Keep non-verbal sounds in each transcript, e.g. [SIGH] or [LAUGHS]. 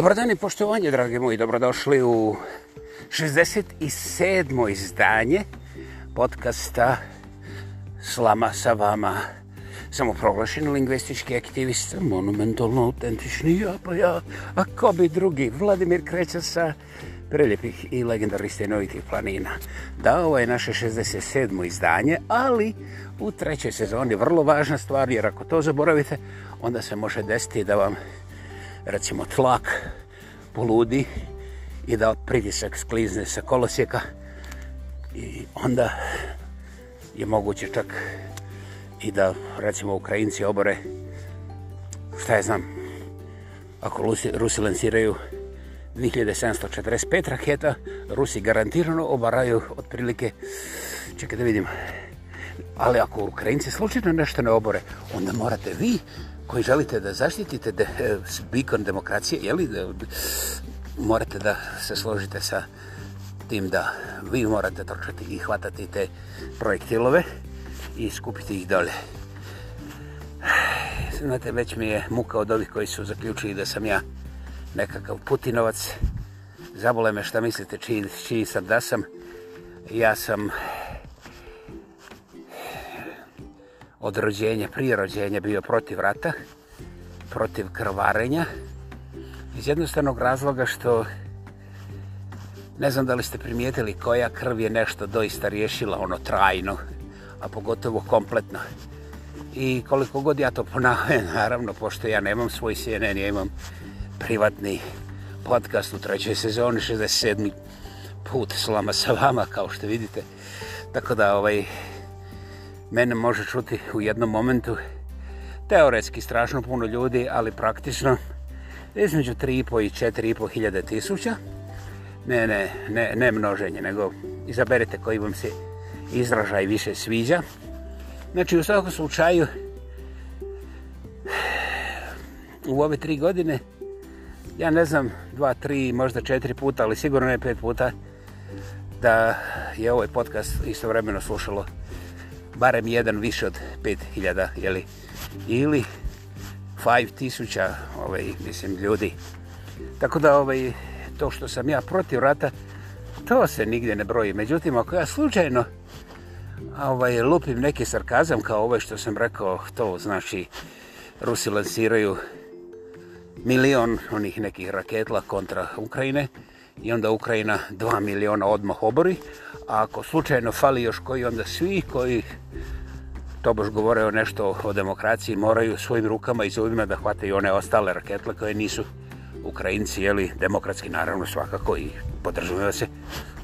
Dobar dan i poštovanje, dragi moji. Dobrodošli u 67. izdanje podcasta Slama sa vama. Samoproglašen lingvistički aktivista, monumentalno autentični ja, pa ja, a ko bi drugi? Vladimir Kreća sa preljepih i legendarnih stenovitih planina. Da, ovo je naše 67. izdanje, ali u trećoj sezoni vrlo važna stvar, jer ako to zaboravite, onda se može desiti da vam recimo tlak poludi i da pritisak sklizne sa kolosijeka i onda je moguće čak i da recimo Ukrajinci obore šta je znam ako Rusi lansiraju 2745 raketa Rusi garantirano obaraju otprilike čekaj da vidim ali ako Ukrajinci slučajno nešto ne obore onda morate vi koji želite da zaštitite de, s eh, bikon demokracije, jeli, de, morate da se složite sa tim da vi morate trčati i hvatati te projektilove i skupiti ih dole. Znate, već mi je muka od ovih koji su zaključili da sam ja nekakav putinovac. Zabole me šta mislite čiji, čiji sam da sam. Ja sam od rođenja, prije rođenja bio protiv rata, protiv krvarenja, iz jednostavnog razloga što ne znam da li ste primijetili koja krv je nešto doista riješila, ono trajno, a pogotovo kompletno. I koliko god ja to ponavljam, naravno, pošto ja nemam svoj CNN, ja imam privatni podcast u trećoj sezoni, 67. put slama sa vama, kao što vidite. Tako da, ovaj, mene može čuti u jednom momentu teoretski strašno puno ljudi, ali praktično između 3,5 i 4,5 hiljade tisuća. Ne, ne, ne, ne množenje, nego izaberete koji vam se izražaj više sviđa. Znači, u svakom slučaju, u ove tri godine, ja ne znam, dva, tri, možda četiri puta, ali sigurno ne pet puta, da je ovaj podcast istovremeno slušalo barem jedan više od 5000 jeli, ili 5000 ovaj mislim ljudi tako da ovaj to što sam ja protiv rata to se nigdje ne broji međutim ako ja slučajno ovaj lupim neki sarkazam kao ovaj što sam rekao to znači Rusi lansiraju milion onih nekih raketla kontra Ukrajine i onda Ukrajina 2 miliona odmah obori. A ako slučajno fali još koji, onda svi koji to boš govore o nešto o demokraciji moraju svojim rukama i zubima da hvate i one ostale raketle koje nisu Ukrajinci, jeli demokratski naravno svakako i podržavaju se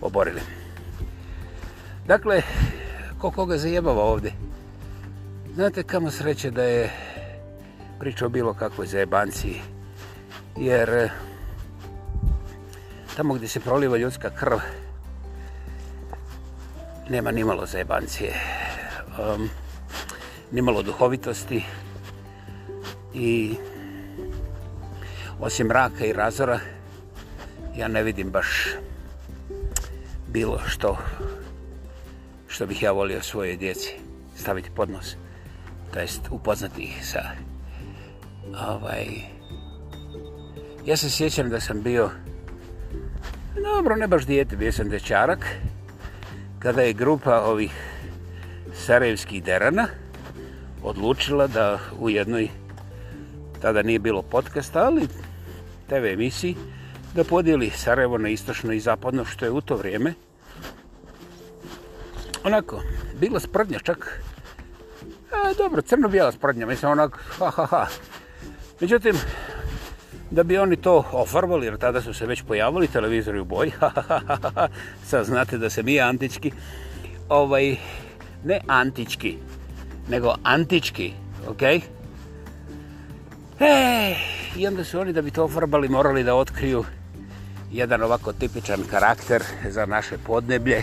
oborili. Dakle, ko koga zajebava ovde? Znate kamo sreće da je pričao bilo kakvoj zajebanci jer tamo gdje se proliva ljudska krv nema ni malo zajebancije um, ni malo duhovitosti i osim raka i razora ja ne vidim baš bilo što što bih ja volio svoje djeci staviti pod nos to jest upoznati ih sa ovaj ja se sjećam da sam bio dobro, ne baš dijete, bio sam dečarak, kada je grupa ovih sarajevskih derana odlučila da u jednoj, tada nije bilo podcasta, ali TV emisiji, da podijeli Sarajevo na istočno i zapadno, što je u to vrijeme. Onako, bila sprdnja čak. A, dobro, crno-bijela sprdnja, mislim onako, ha, ha, ha. Međutim, da bi oni to ofarbali, jer tada su se već pojavili televizori u boji. [LAUGHS] Sad znate da se mi antički, ovaj, ne antički, nego antički, ok? E, I onda su oni da bi to ofarbali morali da otkriju jedan ovako tipičan karakter za naše podneblje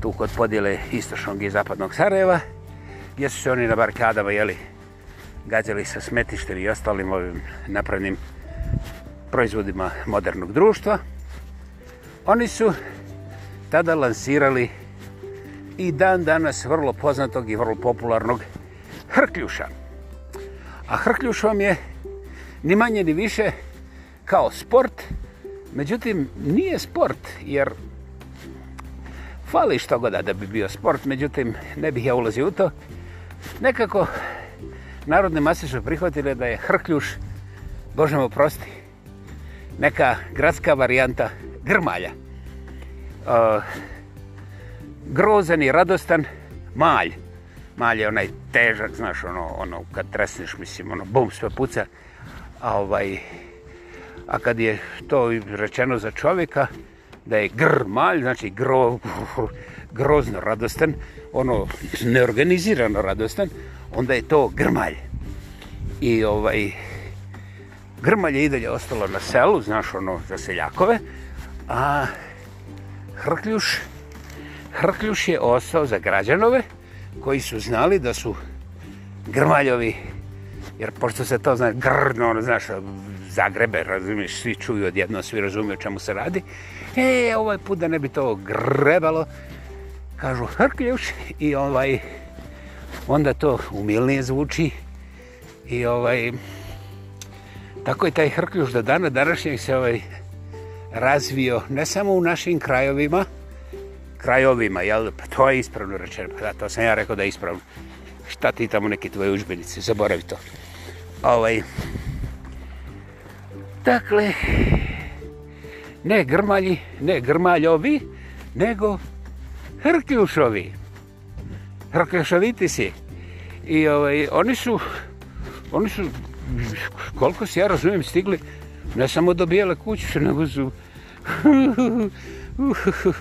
tu kod podjele istočnog i zapadnog Sarajeva gdje su se oni na barkadama jeli gađali sa smetištem i ostalim ovim napravnim uh, proizvodima modernog društva, oni su tada lansirali i dan danas vrlo poznatog i vrlo popularnog hrkljuša. A hrkljuš vam je ni manje ni više kao sport, međutim nije sport jer fali što goda da bi bio sport, međutim ne bih ja ulazio u to. Nekako narodne masiče prihvatile da je hrkljuš, Bože mu prosti, neka gradska varijanta grmalja. E, grozan i radostan malj. Malj je onaj težak, znaš, ono, ono kad tresneš, mislim, ono, bum, sve puca. A, ovaj, a kad je to rečeno za čovjeka, da je gr malj, znači gro, [LAUGHS] grozno radostan, ono, neorganizirano radostan, onda je to grmalj. I ovaj, grmalje i dalje ostalo na selu, znaš ono za seljakove, a hrkljuš, hrkljuš je ostao za građanove koji su znali da su grmaljovi, jer pošto se to zna, grdno, ono, znaš, zagrebe, razumiješ, svi čuju odjedno, svi razumiju čemu se radi, e, ovaj put da ne bi to grebalo, kažu hrkljuš i ovaj, onda to umilnije zvuči i ovaj, Tako je taj hrkljuš do dana današnjeg se ovaj razvio ne samo u našim krajovima, krajovima, jel? Pa to je ispravno rečeno. Pa da, to sam ja rekao da je ispravno. Šta ti tamo neke tvoje užbenice, zaboravi to. Ovaj. Dakle, ne grmalji, ne grmaljovi, nego hrkljušovi. Hrkljušoviti si. I ovaj, oni su, oni su koliko se ja razumijem, stigli ne samo do bijele kuće, [LAUGHS] nego su [LAUGHS]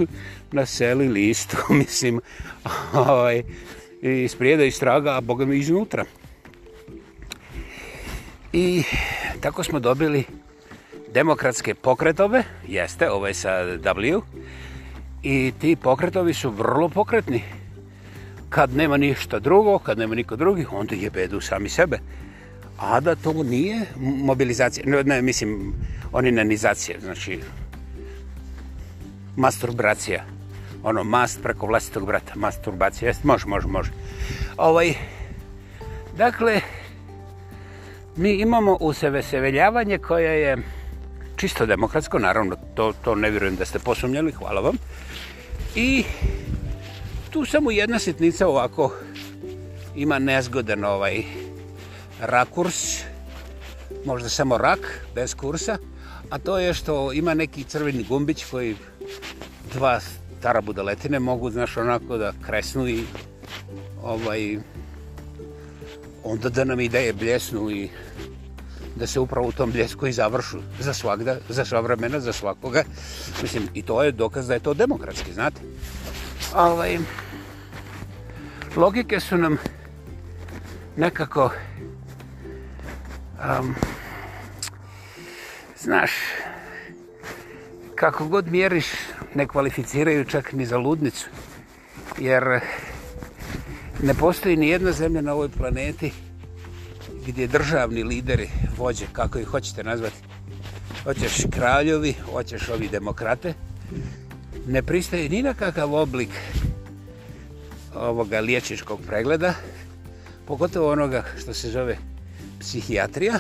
naselili isto, [LAUGHS] mislim, ovaj, iz prijeda i straga, a boga mi iznutra. I tako smo dobili demokratske pokretove, jeste, ovaj sa W, i ti pokretovi su vrlo pokretni. Kad nema ništa drugo, kad nema niko drugi, onda jebedu sami sebe. Uh, a da to nije mobilizacija, ne, ne mislim, oni nanizacije, znači, masturbracija, ono, mast preko vlastitog brata, masturbacija, jest, može, može, može. Ovaj, dakle, mi imamo u sebe seveljavanje koje je čisto demokratsko, naravno, to, to ne vjerujem da ste posumnjali, hvala vam. I tu samo jedna sitnica ovako ima nezgodan ovaj, rakurs, možda samo rak, bez kursa, a to je što ima neki crveni gumbić koji dva stara budaletine mogu, znaš, onako da kresnu i ovaj, onda da nam ideje bljesnu i da se upravo u tom bljesku i završu za svakda, za sva vremena, za svakoga. Mislim, i to je dokaz da je to demokratski, znate. Ovaj, logike su nam nekako Um, znaš, kako god mjeriš, ne kvalificiraju čak ni za ludnicu. Jer ne postoji ni jedna zemlja na ovoj planeti gdje državni lideri, vođe, kako ih hoćete nazvati, hoćeš kraljovi, hoćeš ovi demokrate, ne pristaje ni na kakav oblik ovoga liječničkog pregleda, pogotovo onoga što se zove liječničkog psihijatrija,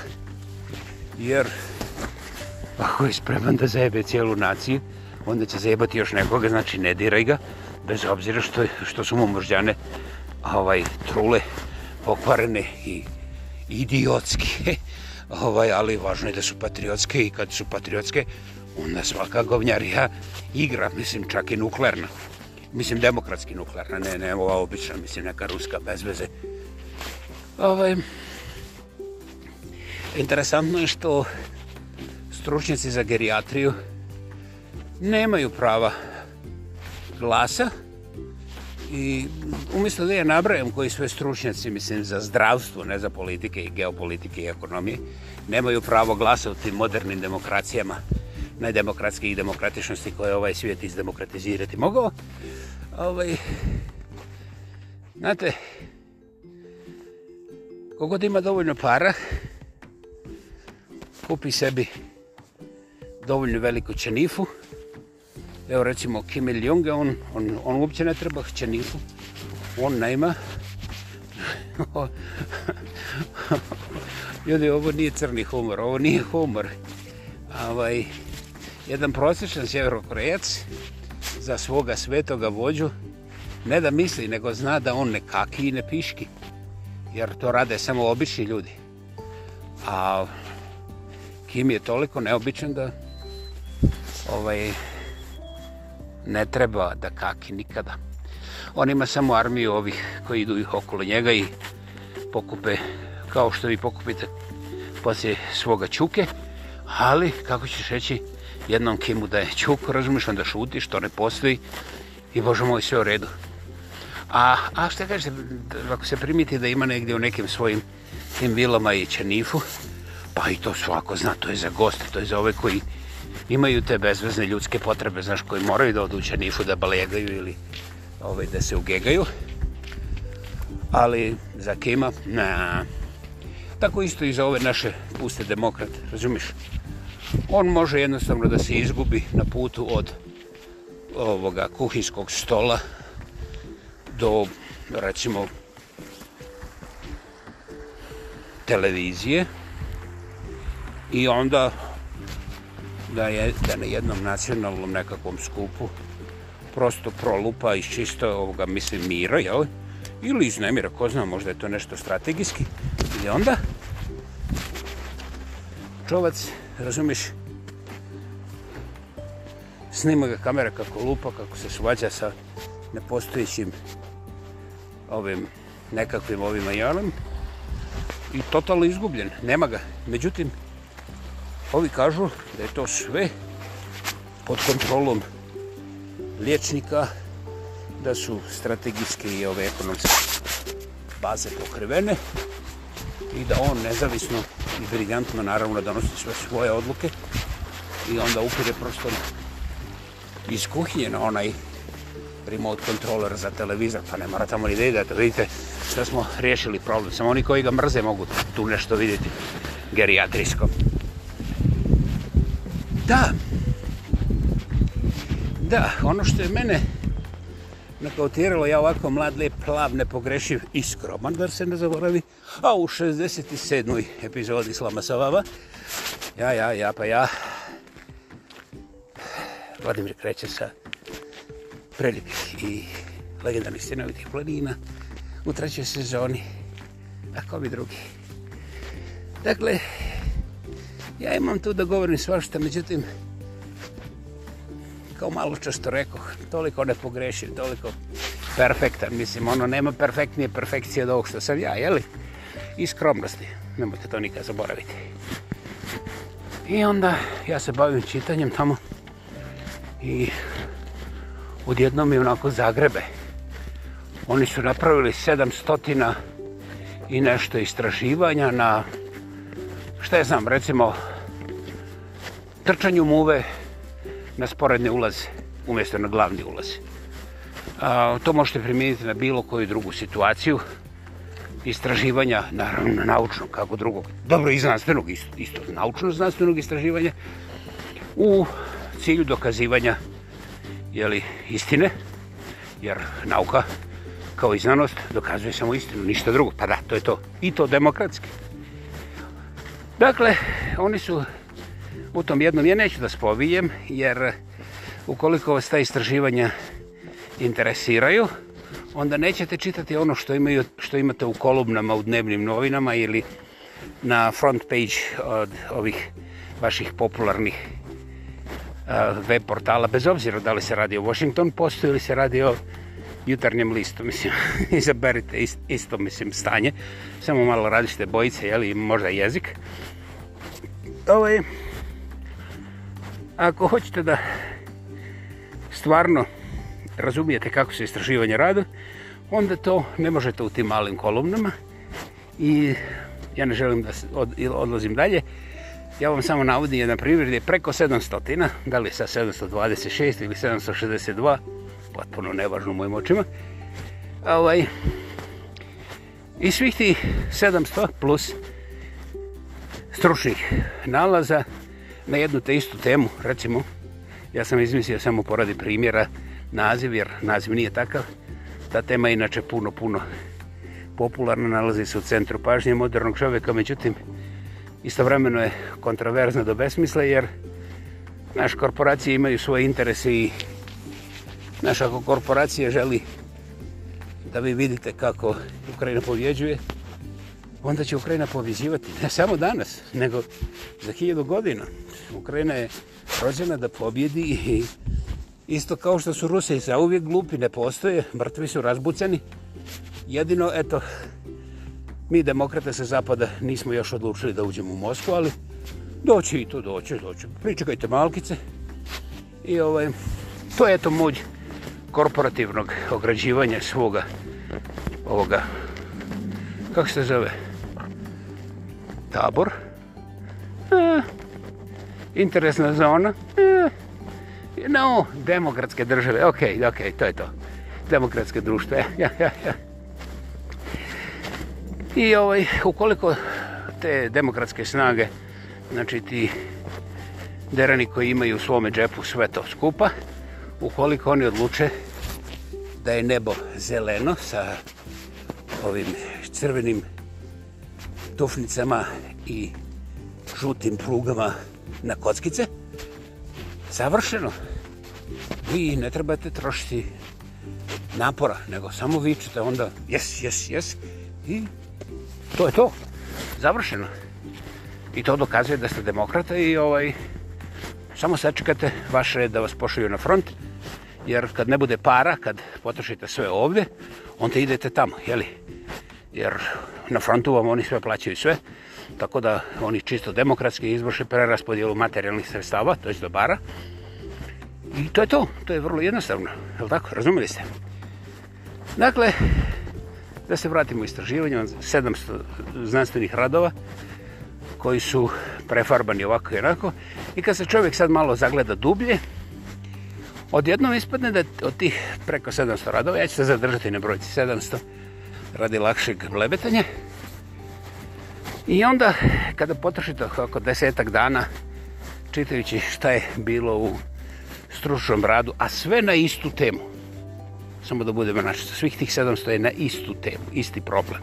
jer ako je spreman da zajebe cijelu naciju, onda će zajebati još nekoga, znači ne diraj ga, bez obzira što, što su mu mržđane ovaj, trule, pokvarene i idiotske. [LAUGHS] ovaj, ali važno je da su patriotske i kad su patriotske, onda svaka govnjarija igra, mislim čak i nuklearna. Mislim demokratski nuklearna, ne, ne ova obična, mislim neka ruska bez veze. Ovaj, Interesantno je što stručnjaci za gerijatriju nemaju prava glasa i umjesto da je nabrajem koji su stručnjaci mislim za zdravstvo, ne za politike i geopolitike i ekonomije, nemaju pravo glasa u tim modernim demokracijama najdemokratskih demokratičnosti koje ovaj svijet izdemokratizirati mogao. Ovaj, znate, kogod ima dovoljno para, kupi sebi dovoljno veliku čenifu. Evo recimo Kim Il Jung, on, on, on uopće ne treba čenifu. On nema. [LAUGHS] Ljudi, ovo nije crni humor, ovo nije humor. Ovaj, jedan prosječan sjeverokorejac za svoga svetoga vođu ne da misli, nego zna da on ne kaki i ne piški. Jer to rade samo obični ljudi. A Him je toliko neobičan da ovaj, ne treba da kaki nikada. On ima samo armiju ovih koji idu okolo njega i pokupe, kao što vi pokupite poslije svoga čuke, ali kako ćeš reći jednom Kimu da je čuk, razumiješ onda šuti što ne postoji i bože moj sve u redu. A, a što kažete, ako se primiti da ima negdje u nekim svojim tim vilama i čenifu, pa i to svako zna, to je za goste, to je za ove koji imaju te bezvezne ljudske potrebe, znaš, koji moraju da odu u nifu da balegaju ili ove, ovaj, da se ugegaju. Ali za kima? Na. Tako isto i za ove naše puste demokrate, razumiš? On može jednostavno da se izgubi na putu od ovoga kuhinskog stola do, recimo, televizije, i onda da je da na jednom nacionalnom nekakvom skupu prosto prolupa iz čisto ovoga, mislim, mira, jel? Ili iz nemira, ko zna, možda je to nešto strategijski. I onda čovac, razumiš, snima ga kamera kako lupa, kako se svađa sa nepostojećim ovim nekakvim ovim majorom i totalno izgubljen, nema ga. Međutim, ovi kažu da je to sve pod kontrolom liječnika, da su strategijske i ove ekonomske baze pokrivene i da on nezavisno i briljantno naravno donosi sve svoje odluke i onda upire prostor iz kuhinje na onaj remote controller za televizor, pa ne mora tamo ni da idete. Vidite da smo riješili problem. Samo oni koji ga mrze mogu tu nešto vidjeti gerijatrisko. Da. Da, ono što je mene nakautiralo, ja ovako mlad, lijep, plav, nepogrešiv i skroman, da se ne zaboravi, a u 67. epizodi Slama Savava, ja, ja, ja, pa ja, Vladimir kreće sa prelipih i legendarnih stjenovitih planina u trećoj sezoni, a ko bi drugi. Dakle, Ja imam tu da govorim svašta, međutim, kao malo često rekao, toliko ne pogrešim, toliko perfektan, mislim, ono, nema perfektnije perfekcije od ovog što sam ja, jeli? I skromnosti, nemojte to nikad zaboraviti. I onda ja se bavim čitanjem tamo i odjedno mi onako Zagrebe. Oni su napravili 700 i nešto istraživanja na šta je znam, recimo, trčanju muve na sporedne ulaze, umjesto na glavni ulaz. A, to možete primijeniti na bilo koju drugu situaciju istraživanja, naravno na naučnog, kako drugog, dobro i znanstvenog, isto, isto naučno-znanstvenog istraživanja, u cilju dokazivanja jeli, istine, jer nauka kao i znanost dokazuje samo istinu, ništa drugo. Pa da, to je to. I to demokratski. Dakle, oni su u tom jednom, ja neću da spovijem, jer ukoliko vas ta istraživanja interesiraju, onda nećete čitati ono što, imaju, što imate u kolumnama, u dnevnim novinama ili na front page od ovih vaših popularnih eh, web portala, bez obzira da li se radi o Washington Postu ili se radi o jutarnjem listu, mislim, [LAUGHS] izaberite isto, mislim, stanje, samo malo različite bojice, jel, i možda jezik. Ovo ovaj, je, ako hoćete da stvarno razumijete kako se istraživanje rada, onda to ne možete u tim malim kolumnama i ja ne želim da od, odlazim dalje. Ja vam samo navodim jedan primjer gdje je preko 700, da li sa 726 ili 762, potpuno nevažno u mojim očima. Ovaj, I svih ti 700 plus stručnih nalaza na jednu te istu temu, recimo, ja sam izmislio samo poradi primjera naziv, jer naziv nije takav. Ta tema je inače puno, puno popularna, nalazi se u centru pažnje modernog čovjeka, međutim, istovremeno je kontroverzna do besmisla, jer naše korporacije imaju svoje interese i Znaš, ako korporacija želi da vi vidite kako Ukrajina povjeđuje, onda će Ukrajina povjeđivati. Ne samo danas, nego za hiljadu godina. Ukrajina je rođena da pobjedi i isto kao što su Rusi zauvijek glupi, ne postoje, mrtvi su razbuceni. Jedino, eto, mi demokrate sa zapada nismo još odlučili da uđemo u Moskvu, ali doći i to doći, doći. Pričekajte malkice i ovaj, to je eto mođe korporativnog ograđivanja svoga ovoga kako se zove tabor e, interesna zona e, eh, you know, demokratske države ok, ok, to je to demokratske društve eh, i ovaj ukoliko te demokratske snage znači ti derani koji imaju u svome džepu sve to skupa ukoliko oni odluče da je nebo zeleno sa ovim crvenim tufnicama i žutim prugama na kockice. Savršeno. Vi ne trebate trošiti napora, nego samo vičete onda jes, jes, jes. I to je to. Završeno. I to dokazuje da ste demokrata i ovaj samo sačekate vaše da vas pošalju na front jer kad ne bude para, kad potrošite sve ovdje, onda idete tamo, jeli? Jer na frontu vam oni sve plaćaju sve, tako da oni čisto demokratski izvrše preraspodijelu materijalnih sredstava, to je dobara. I to je to, to je vrlo jednostavno, je tako? Razumili ste? Dakle, da se vratimo istraživanju, 700 znanstvenih radova koji su prefarbani ovako i onako. I kad se čovjek sad malo zagleda dublje, Odjednom ispadne da od tih preko 700 radova, ja ću se zadržati na brojci 700 radi lakšeg blebetanja. I onda kada potrošite oko desetak dana čitajući šta je bilo u stručnom radu, a sve na istu temu, samo da budemo načinu, svih tih 700 je na istu temu, isti problem.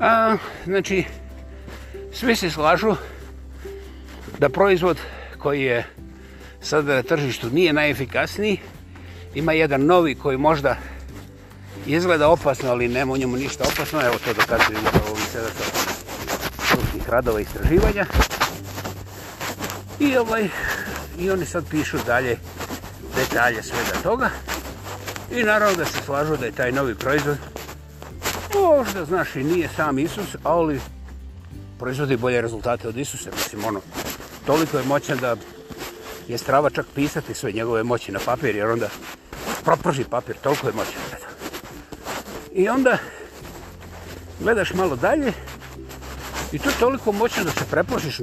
A, znači, svi se slažu da proizvod koji je sada na tržištu nije najefikasniji. Ima jedan novi koji možda izgleda opasno, ali nema u njemu ništa opasno. Evo to dokazujem u ovom sedata ruskih radova istraživanja. I, ovaj, I oni sad pišu dalje detalje svega toga. I naravno da se slažu da je taj novi proizvod možda znaš i nije sam Isus, ali proizvodi bolje rezultate od Isusa. Mislim, ono, toliko je moćan da je strava čak pisati sve njegove moći na papir, jer onda proprži papir, toliko je moći. I onda gledaš malo dalje i to je toliko moćno da se prepošiš,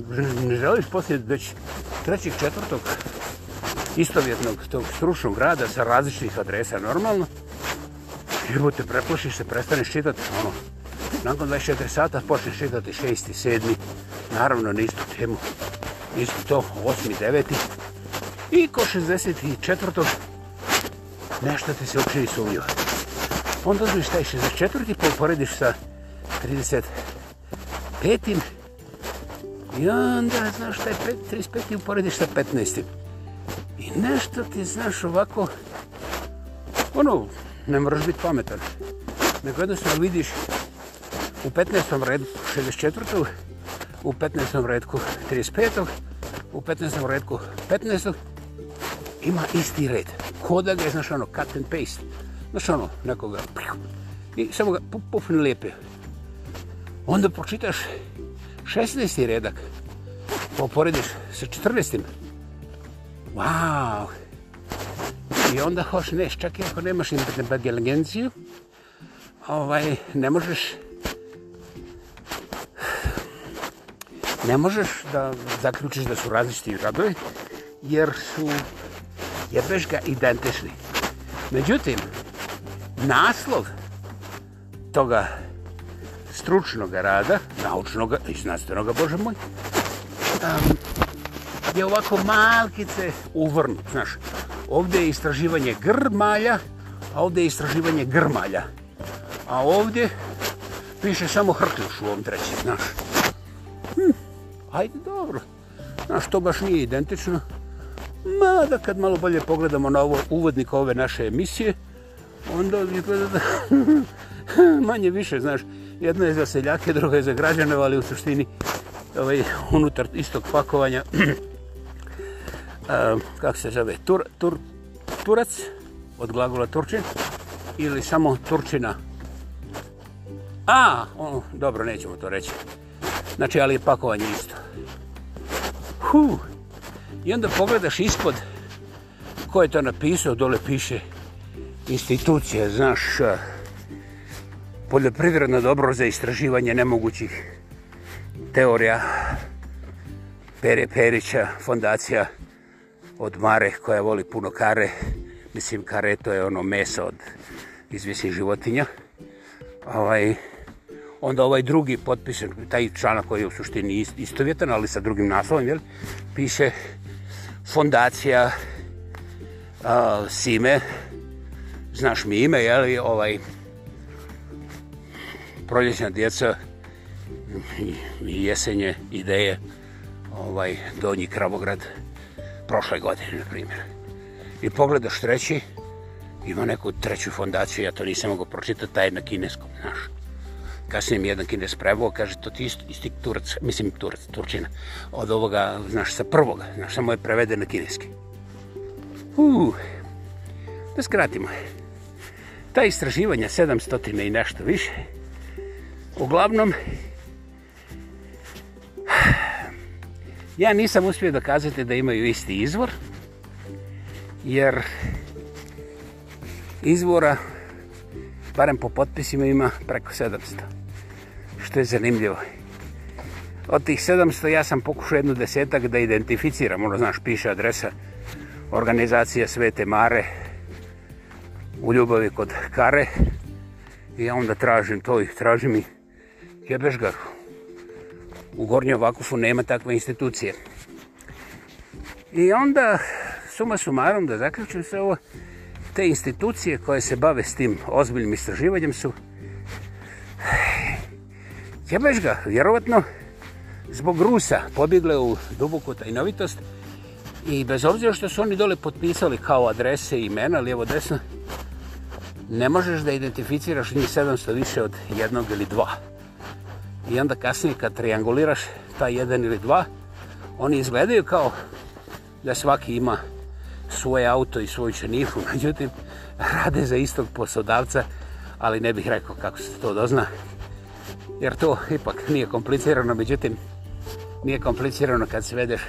ne želiš poslijeti već trećeg, četvrtog istovjetnog tog stručnog rada sa različitih adresa normalno. Ibo te preplošiš se, prestaneš čitati, ono, nakon 24 sata počneš čitati 6. i 7. Naravno, na istu temu, isto to, 8. i I ko 64. nešto ti se učini sumljivo. Onda uzmiš taj 64. pa uporediš sa 35. I onda znaš taj 35. i uporediš sa 15. I nešto ti znaš ovako, ono, ne moraš biti pametan. Nego jednostavno vidiš u 15. redku 64. u 15. redku 35. u 15. redku 15 ima isti red. Koda ga je, znaš ono, cut and paste. Znaš ono, nekoga, i samo ga puf, puf lijepe. Onda pročitaš 16. redak, poporediš sa 14. Wow! I onda hoš, ne, čak i ako nemaš inteligenciju, ovaj, ne možeš ne možeš da zaključiš da su različiti radovi, jer su jebeš ga identični. Međutim, naslov toga stručnog rada, naučnog i znanstvenog, bože moj, um, je ovako malkice uvrnut. Znaš, ovdje je istraživanje grmalja, a ovdje je istraživanje grmalja. A ovdje piše samo hrključ u ovom trećem, znaš. Hm, ajde, dobro. Znaš, to baš nije identično. Mada kad malo bolje pogledamo na ovo uvodnik ove naše emisije, onda izgleda pa da [LAUGHS] manje više, znaš, jedno je za seljake, drugo je za građane, ali u suštini ovaj, unutar istog pakovanja, [CLEARS THROAT] eh, kako se zove, tur, tur, turac od glagola Turčin ili samo Turčina. A, o, dobro, nećemo to reći. Znači, ali je pakovanje isto. Huh, I onda pogledaš ispod ko je to napisao, dole piše institucija, znaš, poljoprivredno dobro za istraživanje nemogućih teorija Pere Perića, fondacija od Mare koja voli puno kare. Mislim, kare to je ono meso od izvisnih životinja. Ovaj, onda ovaj drugi potpisan, taj članak koji je u suštini istovjetan, ali sa drugim naslovom, jel, piše fondacija a, Sime, znaš mi ime, je li, ovaj, proljećna djeca, jesenje ideje, ovaj, Donji Kravograd, prošle godine, na primjer. I pogledaš treći, ima neku treću fondaciju, ja to nisam mogu pročitati, taj na kineskom, znaš kasnije mi jedan kines prevo, kaže, to ti isti, isti turac, mislim, turac, turčina, od ovoga, znaš, sa prvoga, znaš, samo je prevede na kineski. Uuu, da skratimo. Ta istraživanja, 700 i nešto više, uglavnom, ja nisam uspio dokazati da imaju isti izvor, jer izvora barem po potpisima ima preko 700. Što je zanimljivo. Od tih 700 ja sam pokušao jednu desetak da identificiram, ono znaš, piše adresa organizacija Svete Mare u ljubavi kod Kare i ja onda tražim to i tražim i jebeš ga. U Gornjoj Vakufu nema takve institucije. I onda, suma sumarom, da zaključim se ovo, te institucije koje se bave s tim ozbiljnim istraživanjem su jebeš ga, vjerovatno zbog Rusa pobjegle u duboku tajnovitost i bez obzira što su oni dole potpisali kao adrese i imena, lijevo desno ne možeš da identificiraš njih 700 više od jednog ili dva i onda kasnije kad trianguliraš ta jedan ili dva oni izgledaju kao da svaki ima svoje auto i svoju črnifu, [LAUGHS] međutim, rade za istog poslodavca, ali ne bih rekao kako se to dozna, jer to ipak nije komplicirano, međutim, nije komplicirano kad svedeš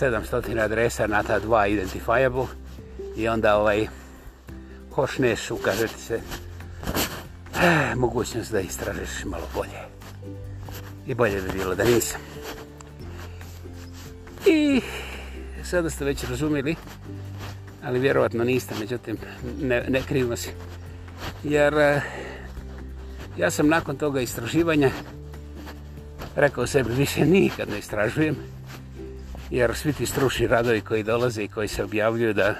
700 adresa na ta dva identifiable i onda ovaj hošneš, ukaže ti se eh, mogućnost da istražiš malo bolje. I bolje bi bilo da nisam. I sada ste već razumeli, ali vjerovatno niste, međutim, ne, ne krivimo se. Jer eh, ja sam nakon toga istraživanja rekao sebi, više nikad ne istražujem, jer svi ti stručni radovi koji dolaze i koji se objavljuju da,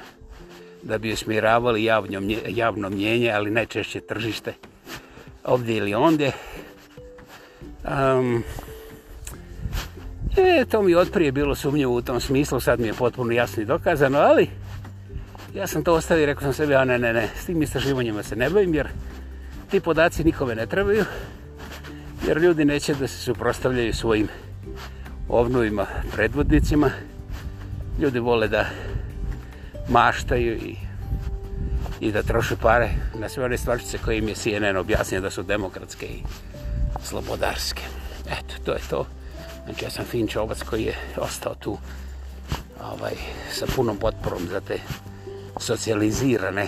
da bi usmiravali javno, javno mnjenje, ali najčešće tržište, ovdje ili ondje, um, E, to mi otprije bilo sumnjivo u tom smislu, sad mi je potpuno jasno i dokazano, ali ja sam to ostavio i rekao sam sebi, a ne, ne, ne, s tim istraživanjima se ne bavim, jer ti podaci nikome ne trebaju, jer ljudi neće da se suprostavljaju svojim ovnovima, predvodnicima. Ljudi vole da maštaju i, i da trošu pare na sve one stvarčice koje im je CNN objasnio da su demokratske i slobodarske. Eto, to je to. Znači ja sam fin čovac koji je ostao tu ovaj, sa punom potporom za te socijalizirane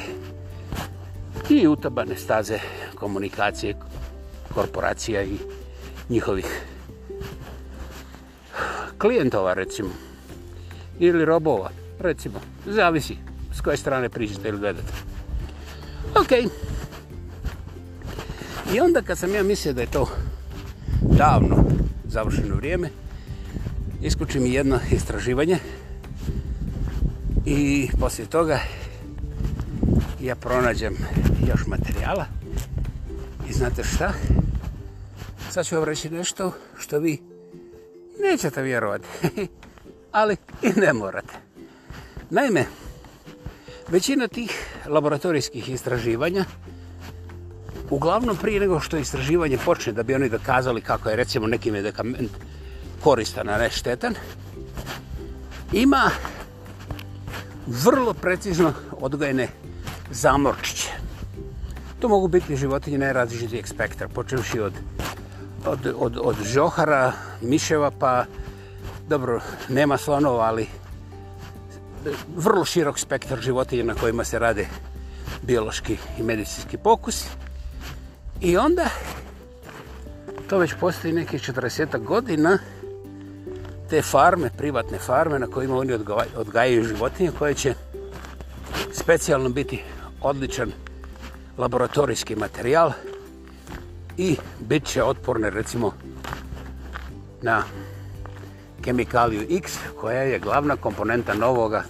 i utabane staze komunikacije korporacija i njihovih klijentova recimo ili robova recimo zavisi s koje strane priđete ili gledate ok i onda kad sam ja mislio da je to davno završeno vrijeme, iskuči mi jedno istraživanje i poslije toga ja pronađem još materijala i znate šta? Sad ću vam reći nešto što vi nećete vjerovati, [LAUGHS] ali i ne morate. Naime, većina tih laboratorijskih istraživanja uglavnom prije nego što istraživanje počne da bi oni dokazali kako je recimo neki medikament koristan, a ne štetan, ima vrlo precizno odgojene zamorčiće. To mogu biti životinje najrazličitijeg spektra, počeoši od, od, od, od žohara, miševa, pa dobro, nema slonova, ali vrlo širok spektar životinja na kojima se rade biološki i medicinski pokusi. I onda, to već postoji nekih 40 godina, te farme, privatne farme na kojima oni odgajaju životinje, koje će specijalno biti odličan laboratorijski materijal i bit će otporne, recimo, na kemikaliju X, koja je glavna komponenta novoga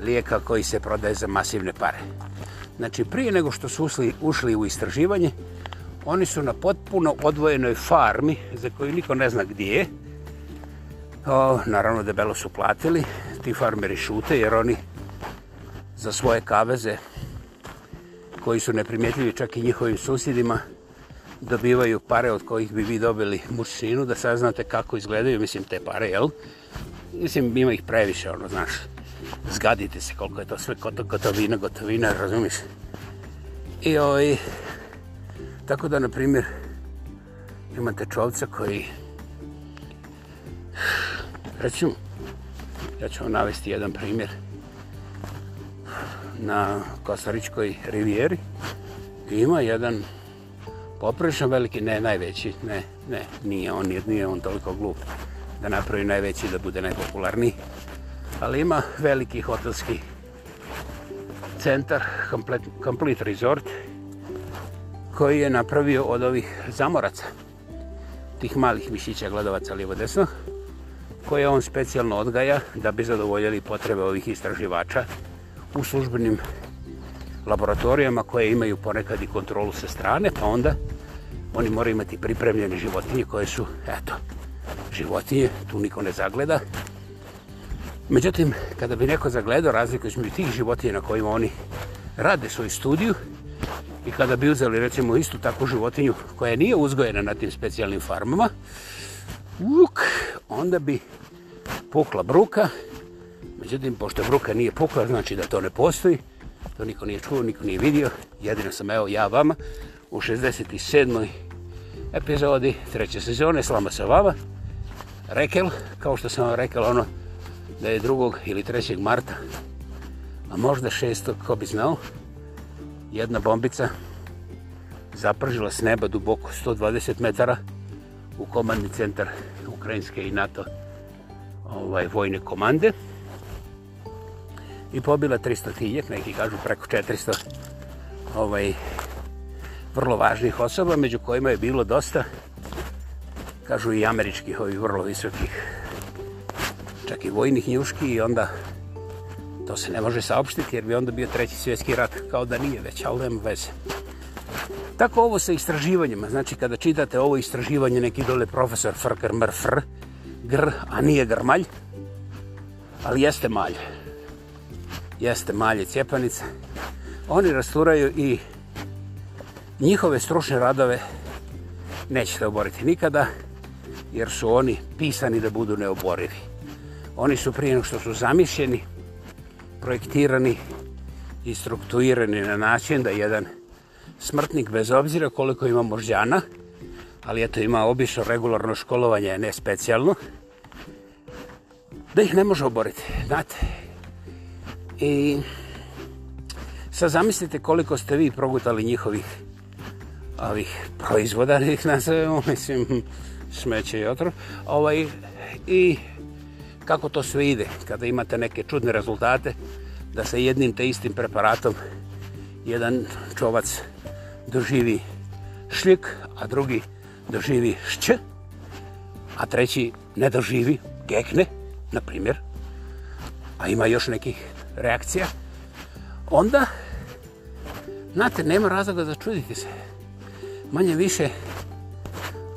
lijeka koji se prodaje za masivne pare. Znači, prije nego što su ušli u istraživanje, oni su na potpuno odvojenoj farmi za koju niko ne zna gdje je. O, naravno debelo su platili, ti farmeri šute jer oni za svoje kaveze koji su neprimjetljivi čak i njihovim susjedima dobivaju pare od kojih bi vi dobili mursinu da saznate kako izgledaju, mislim, te pare, jel? Mislim, ima ih previše, ono, znaš, zgadite se koliko je to sve gotovina, gotovina, razumiš? I ovi, ovaj, tako da, na primjer, imate čovca koji, recimo, ja ću vam navesti jedan primjer, na Kosaričkoj rivijeri ima jedan poprično veliki, ne najveći, ne, ne, nije on, jer nije on toliko glup da napravi najveći da bude najpopularni, ali ima veliki hotelski centar, komplet, complete resort koji je napravio od ovih zamoraca, tih malih mišića gledovaca lijevo-desno, koje on specijalno odgaja da bi zadovoljili potrebe ovih istraživača u službenim laboratorijama koje imaju ponekad i kontrolu sa strane, pa onda oni moraju imati pripremljene životinje koje su, eto, životinje, tu niko ne zagleda. Međutim, kada bi neko zagledao razliku između tih životinja na kojima oni rade svoju studiju I kada bi uzeli recimo istu takvu životinju koja nije uzgojena na tim specijalnim farmama, uk, onda bi pukla bruka. Međutim, pošto bruka nije pukla, znači da to ne postoji. To niko nije čuo, niko nije vidio. Jedino sam evo ja vama u 67. epizodi treće sezone Slama sa vama. Rekel, kao što sam vam rekel ono da je 2. ili 3. marta, a možda 6. ko bi znao, jedna bombica zapržila s neba duboko 120 metara u komandni centar Ukrajinske i NATO ovaj, vojne komande i pobila 300 tinjek, neki kažu preko 400 ovaj, vrlo važnih osoba, među kojima je bilo dosta, kažu i američkih, ovih vrlo visokih, čak i vojnih njuški i onda To se ne može saopštiti jer bi onda bio treći svjetski rat, kao da nije već, ali nema veze. Tako ovo sa istraživanjima, znači kada čitate ovo istraživanje neki dole profesor Frker Mrfr, gr, a nije grmalj, ali jeste malj. Jeste malje cjepanice. Oni rasturaju i njihove stručne radove nećete oboriti nikada, jer su oni pisani da budu neoborivi. Oni su prije što su zamišljeni, projektirani i struktuirani na način da jedan smrtnik, bez obzira koliko ima moždjana, ali eto ima obično regularno školovanje, ne specijalno, da ih ne može oboriti, znate. I sad zamislite koliko ste vi progutali njihovih ovih proizvoda, da ih nazovemo, mislim, smeće i otrov. Ovaj, I kako to sve ide kada imate neke čudne rezultate da se jednim te istim preparatom jedan čovac doživi šljik, a drugi doživi šć, a treći ne doživi gekne, na primjer, a ima još nekih reakcija, onda, znate, nema razloga da čudite se. Manje više,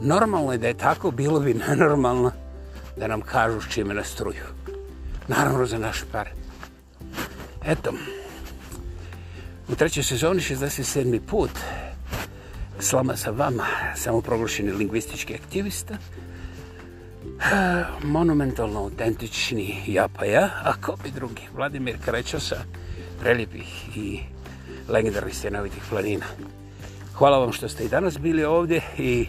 normalno je da je tako, bilo bi nenormalno da nam kažu s čime nas truju. Naravno za naše pare. Eto, u trećoj sezoni 67. put slama sa vama, samoproglašeni lingvistički aktivista, monumentalno autentični ja pa ja, a ko bi drugi, Vladimir Krećo sa prelijepih i legendarnih stjenovitih planina. Hvala vam što ste i danas bili ovdje i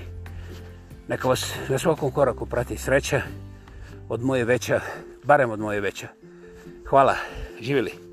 neka vas na svakom koraku prati sreća od moje veća, barem od moje veća. Hvala, živjeli.